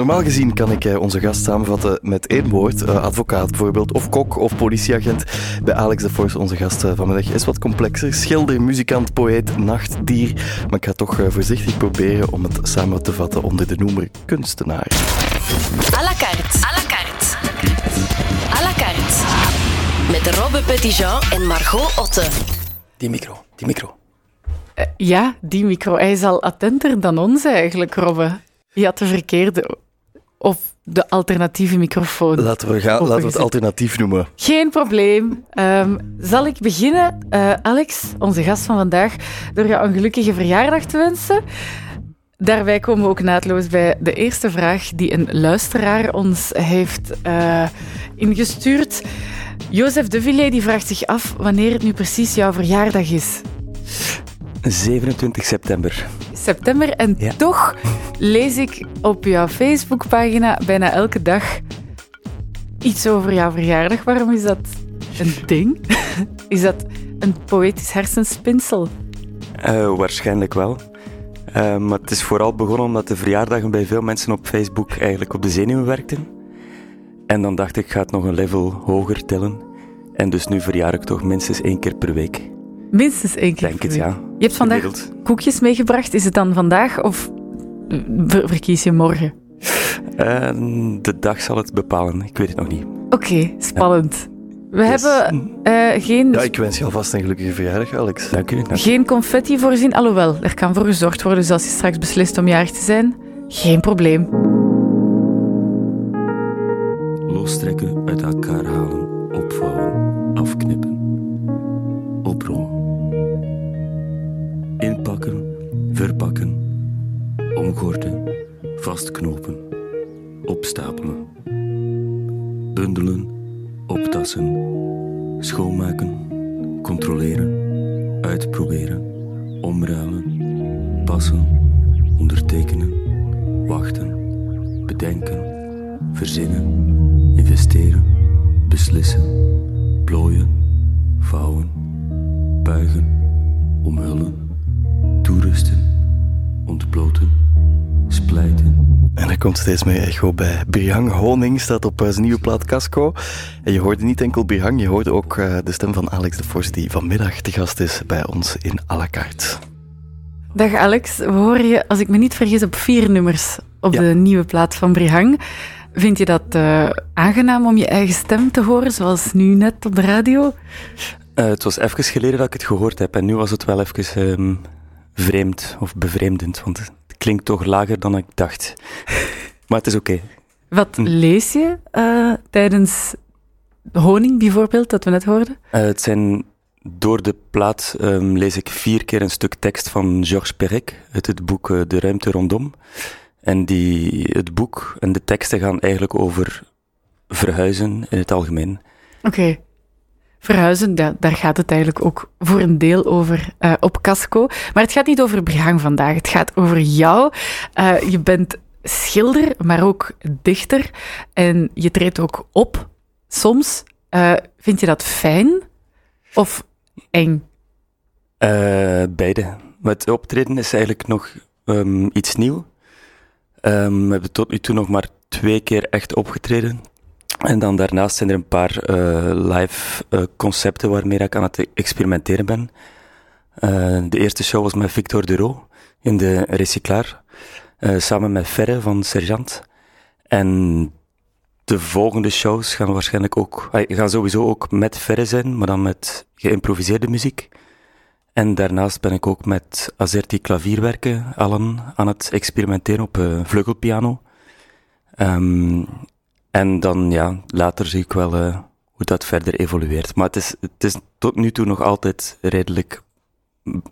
Normaal gezien kan ik eh, onze gast samenvatten met één woord. Uh, advocaat bijvoorbeeld, of kok, of politieagent. Bij Alex de Force, onze gast uh, vanmiddag, is wat complexer. Schilder, muzikant, poëet, nachtdier. Maar ik ga toch voorzichtig proberen om het samen te vatten onder de noemer kunstenaar. À la carte. À la carte. À la carte. Met Robbe Petitjean en Margot Otte. Die micro, die micro. ja, die micro. Hij is al attenter dan ons eigenlijk, Robbe. Je had de verkeerde of de alternatieve microfoon. Laten we, gaan, laten we het alternatief noemen. Geen probleem. Um, zal ik beginnen, uh, Alex, onze gast van vandaag, door jou een gelukkige verjaardag te wensen? Daarbij komen we ook naadloos bij de eerste vraag die een luisteraar ons heeft uh, ingestuurd. Jozef de Villiers die vraagt zich af wanneer het nu precies jouw verjaardag is. 27 september. September en toch lees ik op jouw Facebookpagina bijna elke dag iets over jouw verjaardag. Waarom is dat een ding? Is dat een poëtisch hersenspinsel? Uh, waarschijnlijk wel. Uh, maar het is vooral begonnen omdat de verjaardagen bij veel mensen op Facebook eigenlijk op de zenuwen werkten. En dan dacht ik, ik ga het nog een level hoger tellen. En dus nu verjaar ik toch minstens één keer per week. Minstens één keer Denk het, ja. Je hebt vandaag koekjes meegebracht. Is het dan vandaag of verkies je morgen? Uh, de dag zal het bepalen. Ik weet het nog niet. Oké, okay, spannend. We yes. hebben uh, geen... Ja, ik wens je alvast een gelukkige verjaardag, Alex. Dank u. Geen confetti voorzien. Alhoewel, er kan voor gezorgd worden dus als je straks beslist om jarig te zijn. Geen probleem. Lostrekken, uit elkaar halen, opvouwen, afknippen. Inpakken, verpakken, omgorden, vastknopen, opstapelen, bundelen, optassen, schoonmaken, controleren, uitproberen, omruilen, passen, ondertekenen, wachten, bedenken, verzinnen, investeren, beslissen, plooien, vouwen, buigen, omhullen, toerusten, ontbloten, splijten. En er komt steeds meer echo bij. Birhang Honing staat op zijn nieuwe plaat Casco. En je hoorde niet enkel Birhang, je hoorde ook uh, de stem van Alex de Vos, die vanmiddag te gast is bij ons in à la carte. Dag Alex, we horen je, als ik me niet vergis, op vier nummers op ja. de nieuwe plaat van Brihang. Vind je dat uh, aangenaam om je eigen stem te horen, zoals nu net op de radio? Uh, het was even geleden dat ik het gehoord heb en nu was het wel even um, vreemd of bevreemdend, want het klinkt toch lager dan ik dacht. maar het is oké. Okay. Wat hm. lees je uh, tijdens Honing bijvoorbeeld, dat we net hoorden? het zijn door de plaat um, lees ik vier keer een stuk tekst van Georges Perec uit het boek De Ruimte Rondom. En die, het boek en de teksten gaan eigenlijk over verhuizen in het algemeen. Oké. Okay. Verhuizen, daar gaat het eigenlijk ook voor een deel over uh, op Casco. Maar het gaat niet over Brihang vandaag. Het gaat over jou. Uh, je bent schilder, maar ook dichter. En je treedt ook op soms. Uh, vind je dat fijn of eng? beide. Het optreden is eigenlijk nog um, iets nieuw. Um, we hebben tot nu toe nog maar twee keer echt opgetreden. En dan daarnaast zijn er een paar uh, live uh, concepten waarmee ik aan het experimenteren ben. Uh, de eerste show was met Victor Duro in de Recyclaar, samen met Ferre van Sergeant. En de volgende shows gaan waarschijnlijk ook, gaan sowieso ook met Ferre zijn, maar dan met geïmproviseerde muziek. En daarnaast ben ik ook met Azerti klavierwerken allen aan het experimenteren op vleugelpiano. Um, en dan, ja, later zie ik wel uh, hoe dat verder evolueert. Maar het is, het is tot nu toe nog altijd redelijk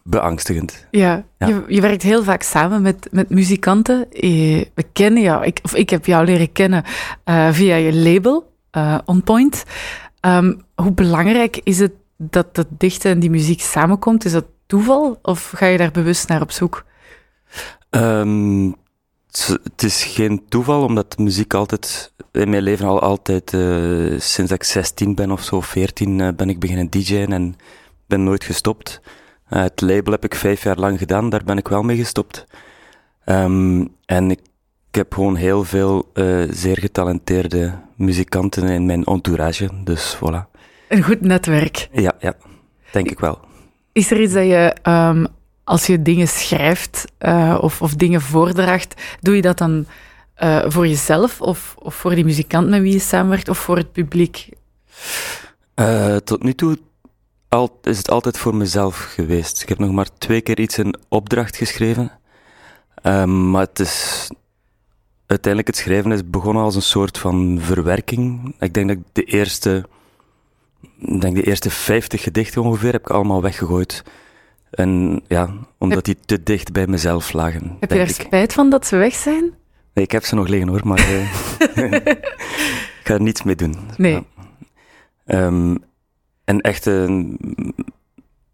beangstigend. Ja, ja. Je, je, werkt heel vaak samen met, met muzikanten. Je, we kennen jou, ik, of ik heb jou leren kennen uh, via je label, uh, On Point. Um, hoe belangrijk is het dat dat dichten en die muziek samenkomt? Is dat toeval of ga je daar bewust naar op zoek? Um, het is geen toeval, omdat muziek altijd in mijn leven al altijd, uh, sinds ik 16 ben of zo, 14, uh, ben ik beginnen DJ'en en ben nooit gestopt. Uh, het label heb ik vijf jaar lang gedaan, daar ben ik wel mee gestopt. Um, en ik ik heb gewoon heel veel eh, zeer getalenteerde muzikanten in mijn entourage. Dus voilà. Een goed netwerk. Ja, ja. Denk ik wel. Is er iets dat je, ehm, als je dingen schrijft uh, of, of dingen voordraagt, doe je dat dan uh, voor jezelf of, of voor die muzikant met wie je samenwerkt of voor het publiek? Uh, tot nu toe is het altijd voor mezelf geweest. Ik heb nog maar twee keer iets in opdracht geschreven. Um, maar het is uiteindelijk het schrijven is begonnen als een soort van verwerking. Ik denk dat ik de eerste, denk de eerste 50 gedichten ongeveer heb ik allemaal weggegooid. En ja, omdat die te dicht bij mezelf lagen. Heb je daar spijt van dat ze weg zijn? Nee, ik heb ze nog liggen hoor, maar uh, ik ga er niets mee doen. Nee. Ja. Um, en echt uh,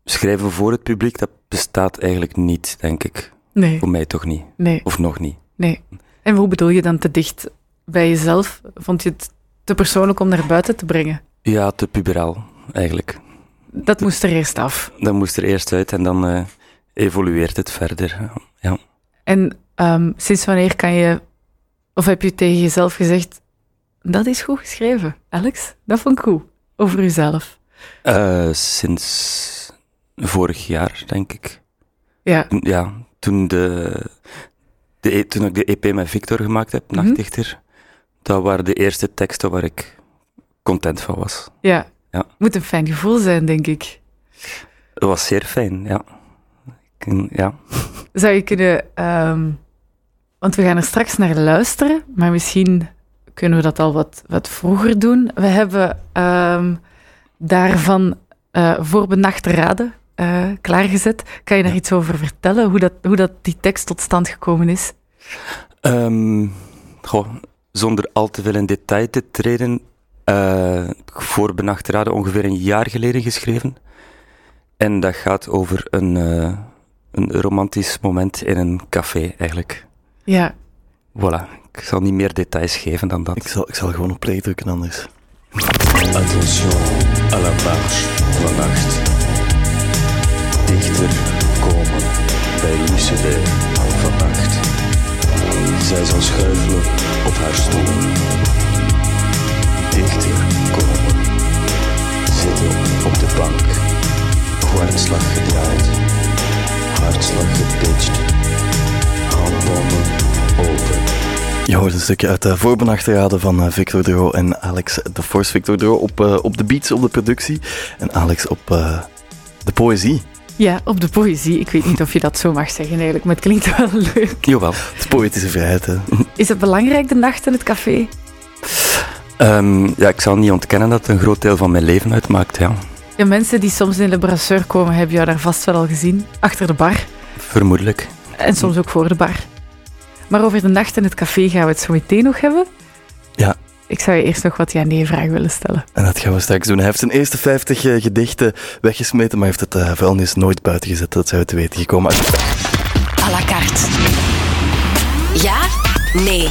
schrijven voor het publiek, dat bestaat eigenlijk niet, denk ik. Nee. Voor mij toch niet. Nee. Of nog niet. Nee. En hoe bedoel je dan te dicht bij jezelf? Vond je het te persoonlijk om naar buiten te brengen? Ja, te puberaal, eigenlijk. Dat moest er eerst af. Dat moest er eerst uit en dan uh, evolueert het verder. Ja. En um, sinds wanneer kan je, of heb je tegen jezelf gezegd, dat is goed geschreven, Alex? Dat vond ik goed, over jezelf. Uh, sinds vorig jaar, denk ik. Ja. Ja, toen de, de, toen ik de EP met Victor gemaakt heb, Mhm. Nachtdichter, dat waren de eerste teksten waar ik content van was. Ja. Ja. Moet een fijn gevoel zijn, denk ik. Dat was zeer fijn, ja. Ja. Zou je kunnen, um, want we gaan er straks naar luisteren, maar misschien kunnen we dat al wat, wat vroeger doen. We hebben um, daarvan uh, voor benachte raden uh, klaargezet. Kan je daar iets over vertellen, hoe dat, hoe dat die tekst tot stand gekomen is? Um, goh, zonder al te veel in detail te treden, uh, voor benachte raden ongeveer een jaar geleden geschreven. En dat gaat over een, uh, een romantisch moment in een café, eigenlijk. Ja. Voilà, ik zal niet meer details geven dan dat. Ik zal, ik zal gewoon op play drukken anders. Attention à la marche vannacht. Dichter komen bij Lucide vannacht. Zij zal schuifelen op haar stoel. Dichter komen. Zitten op de bank. Kwartslag gedraaid. Hartslag gepitcht. Handpalmen open. Je hoort een stukje uit de voorbenachteraden van uh, Victor Dro en Alex de Force. Victor Dro op, uh, op de beats, op de productie. En Alex op uh, de poëzie. Ja, op de poëzie. Ik weet niet of je dat zo mag zeggen eigenlijk, maar het klinkt wel leuk. Jawel. Het is poëtische vrijheid, hè. Is het belangrijk, de nacht in het café? Um, ja, ik zal niet ontkennen dat het een groot deel van mijn leven uitmaakt, ja. Ja, mensen die soms in de brasseur komen, hebben jou daar vast wel al gezien. Achter de bar. Vermoedelijk. En soms ook voor de bar. Maar over de nacht in het café gaan we het zo meteen nog hebben. Ja. Ik zou je eerst nog wat ja-nee-vragen willen stellen. En dat gaan we straks doen. Hij heeft zijn eerste 50 uh, gedichten weggesmeten, maar heeft het uh, vuilnis nooit buiten gezet. Dat zou te weten gekomen. À la carte. Ja? Nee.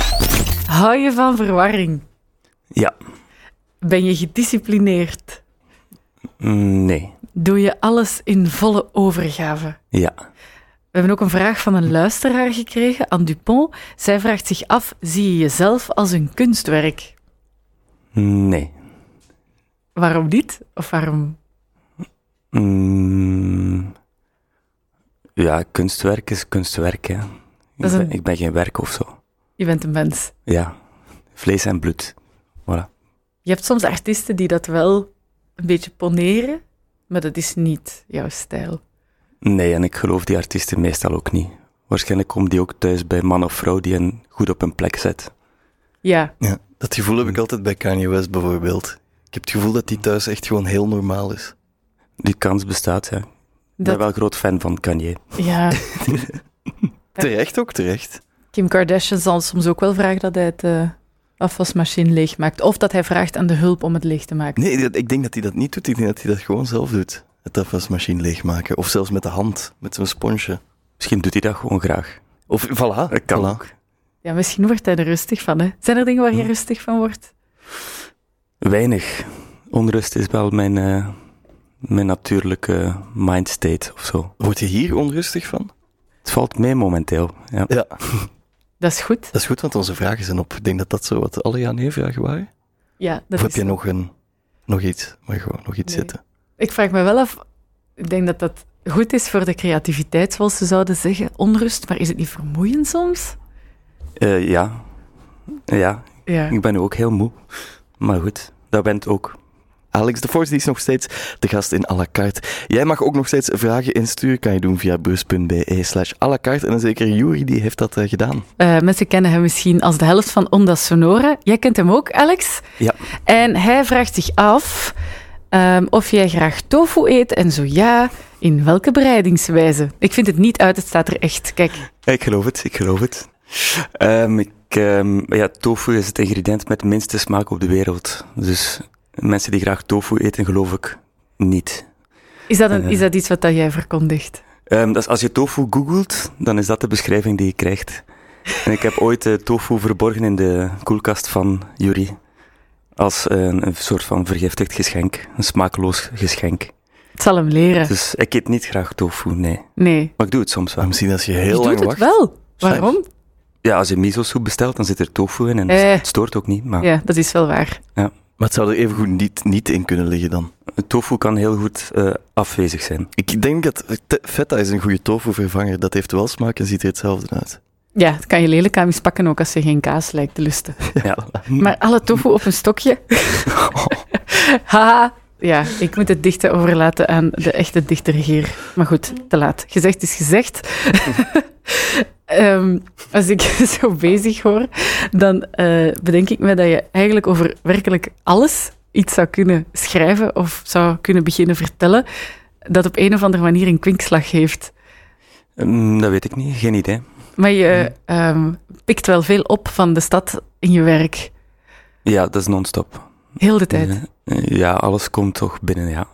Hou je van verwarring? Ja. Ben je gedisciplineerd? Mm, nee. Doe je alles in volle overgave? Ja. We hebben ook een vraag van een luisteraar gekregen, Anne Dupont. Zij vraagt zich af, zie je jezelf als een kunstwerk? Nee. Waarom niet? Of waarom? Mm, ja, kunstwerk is kunstwerk, hè. Ik, een... ben, ik ben geen werk of zo. Je bent een mens. Ja, vlees en bloed. Voilà. Je hebt soms artiesten die dat wel een beetje poneren, maar dat is niet jouw stijl. Nee, en ik geloof die artiesten meestal ook niet. Waarschijnlijk komt die ook thuis bij man of vrouw die hen goed op een plek zet. Ja. ja. Dat gevoel heb ik altijd bij Kanye West bijvoorbeeld. Ik heb het gevoel dat die thuis echt gewoon heel normaal is. Die kans bestaat, ja. Ik ben wel een groot fan van Kanye. Ja. terecht ook, terecht. Kim Kardashian zal soms ook wel vragen dat hij het uh, afwasmachine leegmaakt. Of dat hij vraagt aan de hulp om het leeg te maken. Nee, ik denk dat hij dat niet doet. Ik denk dat hij dat gewoon zelf doet het afwasmachine leegmaken. Of zelfs met de hand, met zo'n sponsje. Misschien doet hij dat gewoon graag. Of, voilà. Dat kan voilà. ook. Ja, misschien wordt hij er rustig van, hè. Zijn er dingen waar je hm. rustig van wordt? Weinig. Onrust is wel mijn, uh, mijn natuurlijke mindstate of zo. Word je hier onrustig van? Het valt mee momenteel, ja. ja. Dat is goed. Dat is goed, want onze vragen zijn op. Ik denk dat dat zo wat alle ja-nee-vragen waren. Ja, dat of heb je nog, een, nog iets? Maar gewoon nog iets Nee. zitten. Ik vraag me wel af, ik denk dat dat goed is voor de creativiteit, zoals ze zouden zeggen. Onrust, maar is het niet vermoeiend soms? Eh, ja. Ja, Ja. ik ben nu ook heel moe. Maar goed, dat bent ook. Alex de Force die is nog steeds de gast in à la carte. Jij mag ook nog steeds vragen insturen. Kan je doen via bus.be slash à la carte. En dan zeker Juri, die heeft dat eh, gedaan. Eh, mensen kennen hem misschien als de helft van Onda Sonora. Jij kent hem ook, Alex. Ja. En hij vraagt zich af ehm, of jij graag tofu eet en zo ja, in welke bereidingswijze. Ik vind het niet uit, het staat er echt. Kijk, Ik geloof het, ik geloof het. Ehm, ik, ehm, ja, tofu is het ingrediënt met de minste smaak op de wereld. Dus mensen die graag tofu eten, geloof ik niet. is dat, een, Eh. is dat iets wat dat jij verkondigt? Ehm, dat is, als je tofu googelt, dan is dat de beschrijving die je krijgt. En ik heb ooit eh, tofu verborgen in de koelkast van Yuri. Als eh, een, een soort van vergiftigd geschenk. Een smakeloos geschenk. Het zal hem leren. Dus ik eet niet graag tofu, nee. Nee. Maar ik doe het soms wel. Misschien als je Je heel doet lang het wacht. wel. Waarom? Ja, als je miso-soep bestelt, dan zit er tofu in en Eh. het stoort ook niet. Maar Ja, dat is wel waar. Maar het zou er evengoed niet, niet in kunnen liggen dan. tofu kan heel goed eh, afwezig zijn. Ik denk dat feta is een goede tofu vervanger. Dat heeft wel smaak en ziet er hetzelfde uit. Ja, het kan je lelijk aan mispakken ook als je geen kaas lijkt te lusten. Ja. Maar alle tofu op een stokje. Haha. Ja, ik moet het dichten overlaten aan de echte dichter hier. Maar goed, te laat. Gezegd is gezegd. Ehm, als ik zo bezig hoor, dan eh, bedenk ik me dat je eigenlijk over werkelijk alles iets zou kunnen schrijven of zou kunnen beginnen vertellen dat op een of andere manier een kwinkslag heeft. Mm, dat weet ik niet, geen idee. Maar je ehm, pikt wel veel op van de stad in je werk. Ja, dat is non-stop. Heel de tijd. Eh, Ja, alles komt toch binnen, ja.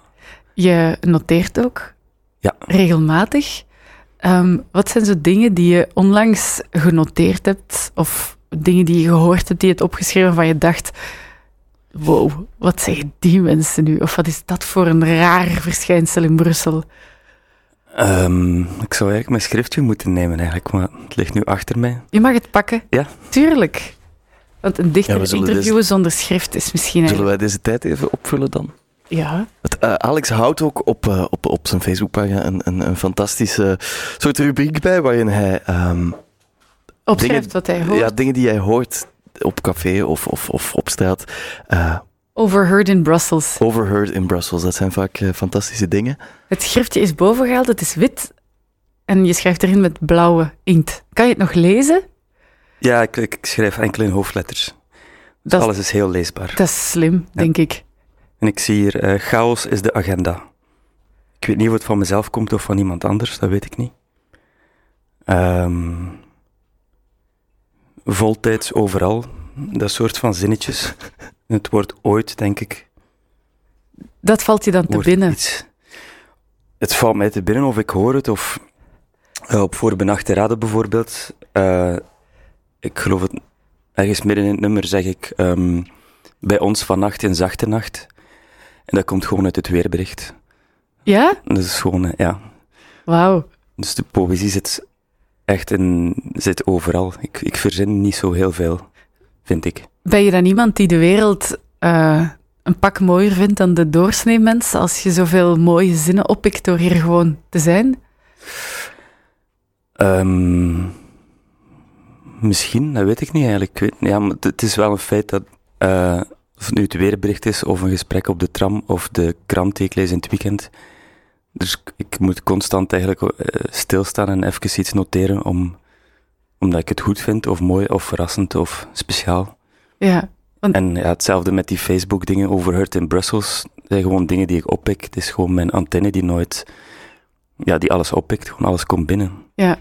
Je noteert ook Ja. regelmatig. Ehm, wat zijn zo dingen die je onlangs genoteerd hebt, of dingen die je gehoord hebt, die je hebt opgeschreven van je dacht: wow, wat zeggen die mensen nu? Of wat is dat voor een raar verschijnsel in Brussel? Ehm, ik zou eigenlijk mijn schriftje moeten nemen, eigenlijk, maar het ligt nu achter mij. Je mag het pakken. Ja. Tuurlijk. Want een dichter Ja, interviewen zonder schrift is misschien Zullen wij deze tijd even opvullen dan? Ja. Het, eh, Alex houdt ook op, eh, op, op zijn Facebookpagina een, een, een fantastische soort rubriek bij waarin hij ehm, Opschrijft Dingen- wat hij hoort. ja, dingen die hij hoort op café of, of, of op straat eh, Overheard in Brussels. overheard in Brussels. Dat zijn vaak fantastische dingen. Het schriftje is bovengehaald, het is wit. En je schrijft erin met blauwe inkt. Kan je het nog lezen? Ja, ik, ik schrijf enkel in hoofdletters. Dus alles is heel leesbaar. Dat is slim, denk ik. En ik zie hier, eh, chaos is de agenda. Ik weet niet of het van mezelf komt of van iemand anders, dat weet ik niet. Ehm voltijds overal, dat soort van zinnetjes. Het woord ooit, denk ik, Dat valt je dan te binnen. iets... Het valt mij te binnen of ik hoor het, of eh, op voorbenachte raden bijvoorbeeld. eh, ik geloof het, ergens midden in het nummer zeg ik, ehm, bij ons vannacht een zachte nacht. En dat komt gewoon uit het weerbericht. Ja? Dat is gewoon, eh, ja. Wauw. Dus de poëzie zit echt in, zit overal. Ik, ik verzin niet zo heel veel, vind ik. Ben je dan iemand die de wereld eh, een pak mooier vindt dan de doorsnee mens? Als je zoveel mooie zinnen oppikt door hier gewoon te zijn? Ehm, misschien, dat weet ik niet eigenlijk. Ik weet, ja, maar het- het is wel een feit dat, eh, of het nu het weerbericht is, of een gesprek op de tram, of de krant die ik lees in het weekend. Dus ik- moet constant eigenlijk eh, stilstaan en even iets noteren, om, omdat ik het goed vind, of mooi, of verrassend, of speciaal. Ja. En ja, hetzelfde met die Facebook-dingen over Hurt in Brussels. Dat zijn gewoon dingen die ik oppik. Het is gewoon mijn antenne die nooit, ja, die alles oppikt. Gewoon alles komt binnen. Ja.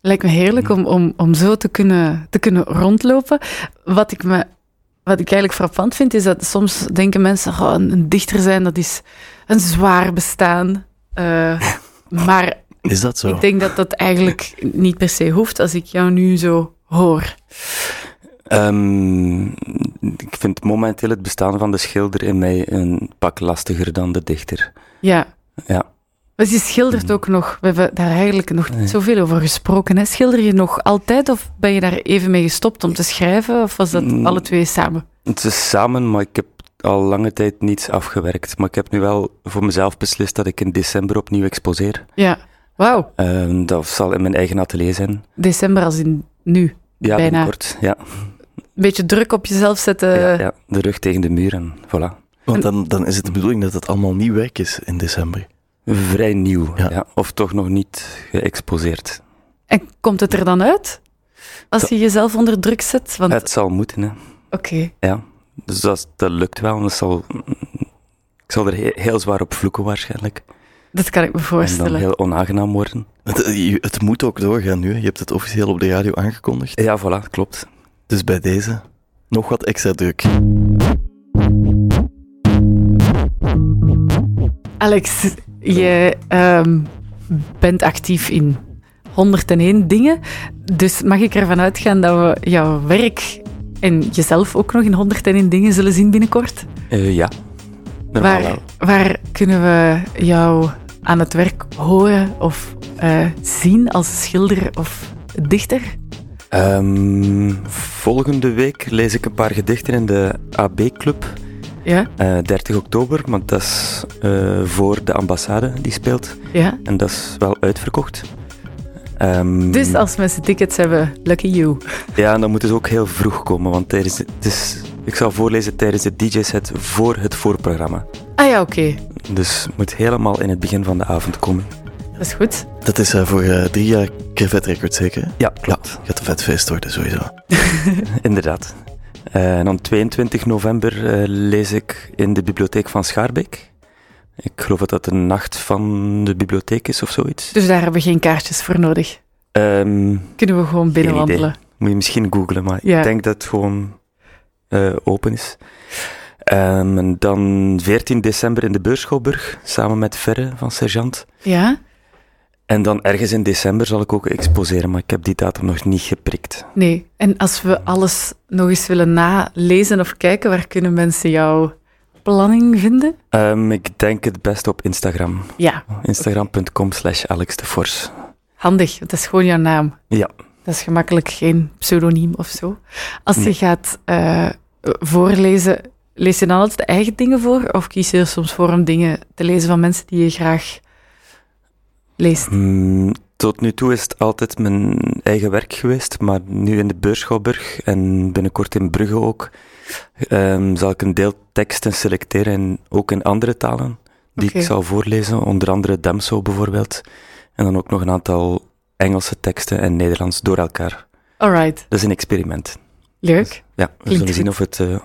Lijkt me heerlijk om, om, om zo te kunnen, te kunnen rondlopen. Wat ik, me, wat ik eigenlijk frappant vind, is dat soms denken mensen, oh, een een dichter zijn, dat is een zwaar bestaan. Eh, maar Is dat zo? ik denk dat dat eigenlijk niet per se hoeft als ik jou nu zo hoor. Ehm, ik vind momenteel het bestaan van de schilder in mij een pak lastiger dan de dichter. Ja, Ja. Dus je schildert ook nog. We hebben daar eigenlijk nog niet zoveel over gesproken. Hè? Schilder je nog altijd of ben je daar even mee gestopt om te schrijven? Of was dat Mm. alle twee samen? Het is samen, maar ik heb al lange tijd niets afgewerkt. Maar ik heb nu wel voor mezelf beslist dat ik in december opnieuw exposeer. Ja. Wauw. Ehm, dat zal in mijn eigen atelier zijn. December als in nu. Ja, Bijna. binnenkort. Ja, Een beetje druk op jezelf zetten. ja, ja, de rug tegen de muur en voilà. Want dan, dan is het de bedoeling dat het allemaal nieuw werk is in december. Vrij nieuw, Ja. ja. Of toch nog niet geëxposeerd. En komt het er dan uit? Als Dat- je jezelf onder druk zet? Want, Het zal moeten, hè. oké. Ja. Dus dat, dat lukt wel. en Dat zal, ik zal er he- heel zwaar op vloeken waarschijnlijk. Dat kan ik me En voorstellen. dan heel onaangenaam worden. Het, eh, het moet ook doorgaan nu. Je hebt het officieel op de radio aangekondigd. Ja, voilà, klopt. Dus bij deze nog wat extra druk. Alex, je ehm, bent actief in 101 dingen. Dus mag ik ervan uitgaan dat we jouw werk en jezelf ook nog in 101 dingen zullen zien binnenkort? Eh, ja, normaal Waar, wel. waar kunnen we jou aan het werk horen of eh, zien als schilder of dichter? Ehm, volgende week lees ik een paar gedichten in de AB-club. Ja, eh 30 oktober, maar dat is eh, voor de ambassade die speelt. ja. En dat is wel uitverkocht. Ehm, Dus als mensen tickets hebben, lucky you. Ja, en dan moeten ze ook heel vroeg komen, want tijdens het is, ik zal voorlezen tijdens de DJ-set voor het voorprogramma. Ah ja, oké. Dus het moet helemaal in het begin van de avond komen. Dat is goed. Dat is eh, voor eh, drie jaar Crevet Records zeker? hè? Ja, Ja, gaat een vet feest worden sowieso. inderdaad. Eh, en dan 22 november eh, lees ik in de bibliotheek van Schaarbeek. Ik geloof dat dat de nacht van de bibliotheek is of zoiets. Dus daar hebben we geen kaartjes voor nodig. Ehm, Kunnen we gewoon binnenwandelen. moet je misschien googlen, maar Ja. ik denk dat het gewoon eh, open is. Ehm, en dan 14 december in de Beurschouwburg, samen met Verre van Sergeant. Ja? En dan ergens in december zal ik ook exposeren, maar ik heb die datum nog niet geprikt. Nee. En als we alles nog eens willen nalezen of kijken, waar kunnen mensen jouw planning vinden? Ehm, ik denk het best op Instagram. Ja, Instagram.com slash Alex de handig. Dat is gewoon jouw naam. Ja. Dat is gemakkelijk geen pseudoniem of zo. Als je gaat eh, voorlezen, lees je dan altijd de eigen dingen voor? Of kies je er soms voor om dingen te lezen van mensen die je graag leest? Mm, tot nu toe is het altijd mijn eigen werk geweest, maar nu in de Beurschouwburg en binnenkort in Brugge ook, ehm, zal ik een deel teksten selecteren, en ook in andere talen, die ik zal voorlezen, onder andere Demso bijvoorbeeld, en dan ook nog een aantal Engelse teksten en Nederlands door elkaar. Alright, Dat is een experiment. leuk. Ja, we Klinkt zullen zien goed. of het, eh,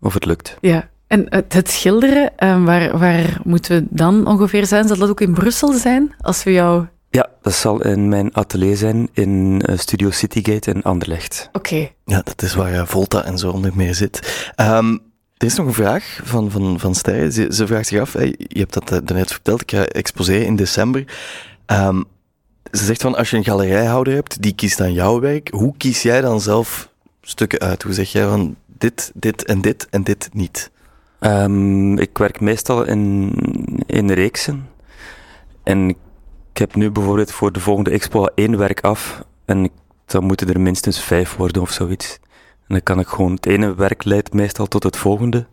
of het lukt. Ja. En het, het schilderen, eh, waar, waar moeten we dan ongeveer zijn? Zal dat ook in Brussel zijn? Als we jou... Ja, dat zal in mijn atelier zijn in eh, Studio Citygate in Anderlecht. Oké. Ja, dat is waar Volta en zo onder meer zit. Ehm, er is nog een vraag van, van, van Stijn. Ze, ze vraagt zich af, hey, je hebt dat eh, daarnet verteld, ik ga exposeren in december. Ehm, ze zegt van, als je een galerijhouder hebt, die kiest dan jouw werk. Hoe kies jij dan zelf stukken uit? Hoe zeg jij van, dit, dit en dit en dit niet? Ehm, ik werk meestal in, in reeksen. En ik heb nu bijvoorbeeld voor de volgende expo één werk af. En dan moeten er minstens vijf worden of zoiets. En dan kan ik gewoon, het ene werk leidt meestal tot het volgende.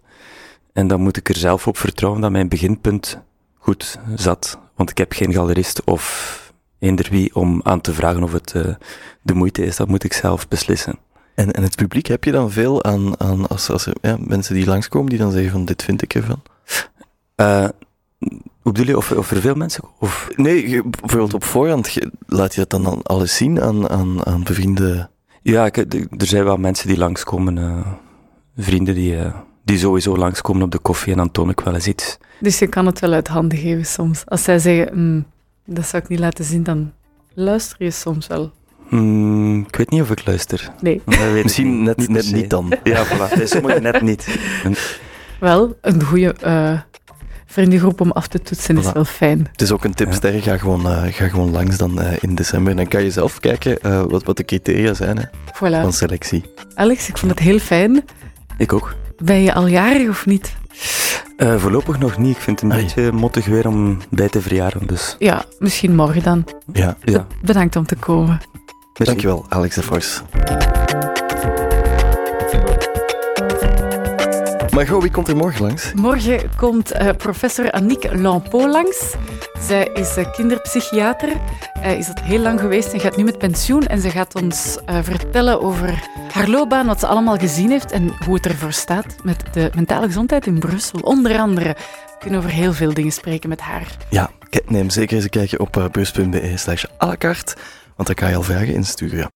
En dan moet ik er zelf op vertrouwen dat mijn beginpunt goed zat. Want ik heb geen galerist of eender wie om aan te vragen of het eh, de moeite is. Dat moet ik zelf beslissen. En, en het publiek, heb je dan veel aan, aan als, als er ja, mensen die langskomen, die dan zeggen van, dit vind ik ervan? Eh, hoe bedoel je, of, of er veel mensen... Of, Nee, je- bijvoorbeeld op voorhand, laat je dat dan al- alles zien aan, aan, aan bevrienden? Ja, ik, er zijn wel mensen die langskomen, eh, vrienden die, eh, die sowieso langskomen op de koffie en dan toon ik wel eens iets. Dus je kan het wel uit handen geven soms. Als zij zeggen, "Hmm, dat zou ik niet laten zien, dan luister je soms wel. Hmm, ik weet niet of ik luister. Nee. Misschien net, per net niet dan. Ja, voilà. Sommigen net niet. Wel, een goede eh vriendengroep om af te toetsen is wel fijn. Het is ook een tip, Ja. Sterre, ga gewoon, eh, ga gewoon langs dan eh, in december. Dan kan je zelf kijken eh, wat, wat de criteria zijn hè, Voilà. van selectie. Alex, ik vond het heel fijn. Ik ook. Ben je al jarig of niet? Uh, voorlopig nog niet. Ik vind het een beetje mottig weer om bij te verjaren. Dus. Ja, misschien morgen dan. Ja. ja. Bedankt om te komen. Dankjewel, Alex de Vos. Margot, wie komt er morgen langs? Morgen komt uh, professor Annick Lampeau langs. Zij is uh, kinderpsychiater. Hij is dat heel lang geweest en gaat nu met pensioen. En ze gaat ons uh, vertellen over haar loopbaan, wat ze allemaal gezien heeft en hoe het ervoor staat met de mentale gezondheid in Brussel. Onder andere. We kunnen over heel veel dingen spreken met haar. Ja, neem zeker eens een kijkje op uh, bus.be slash à la carte, want dan kan je al vragen insturen.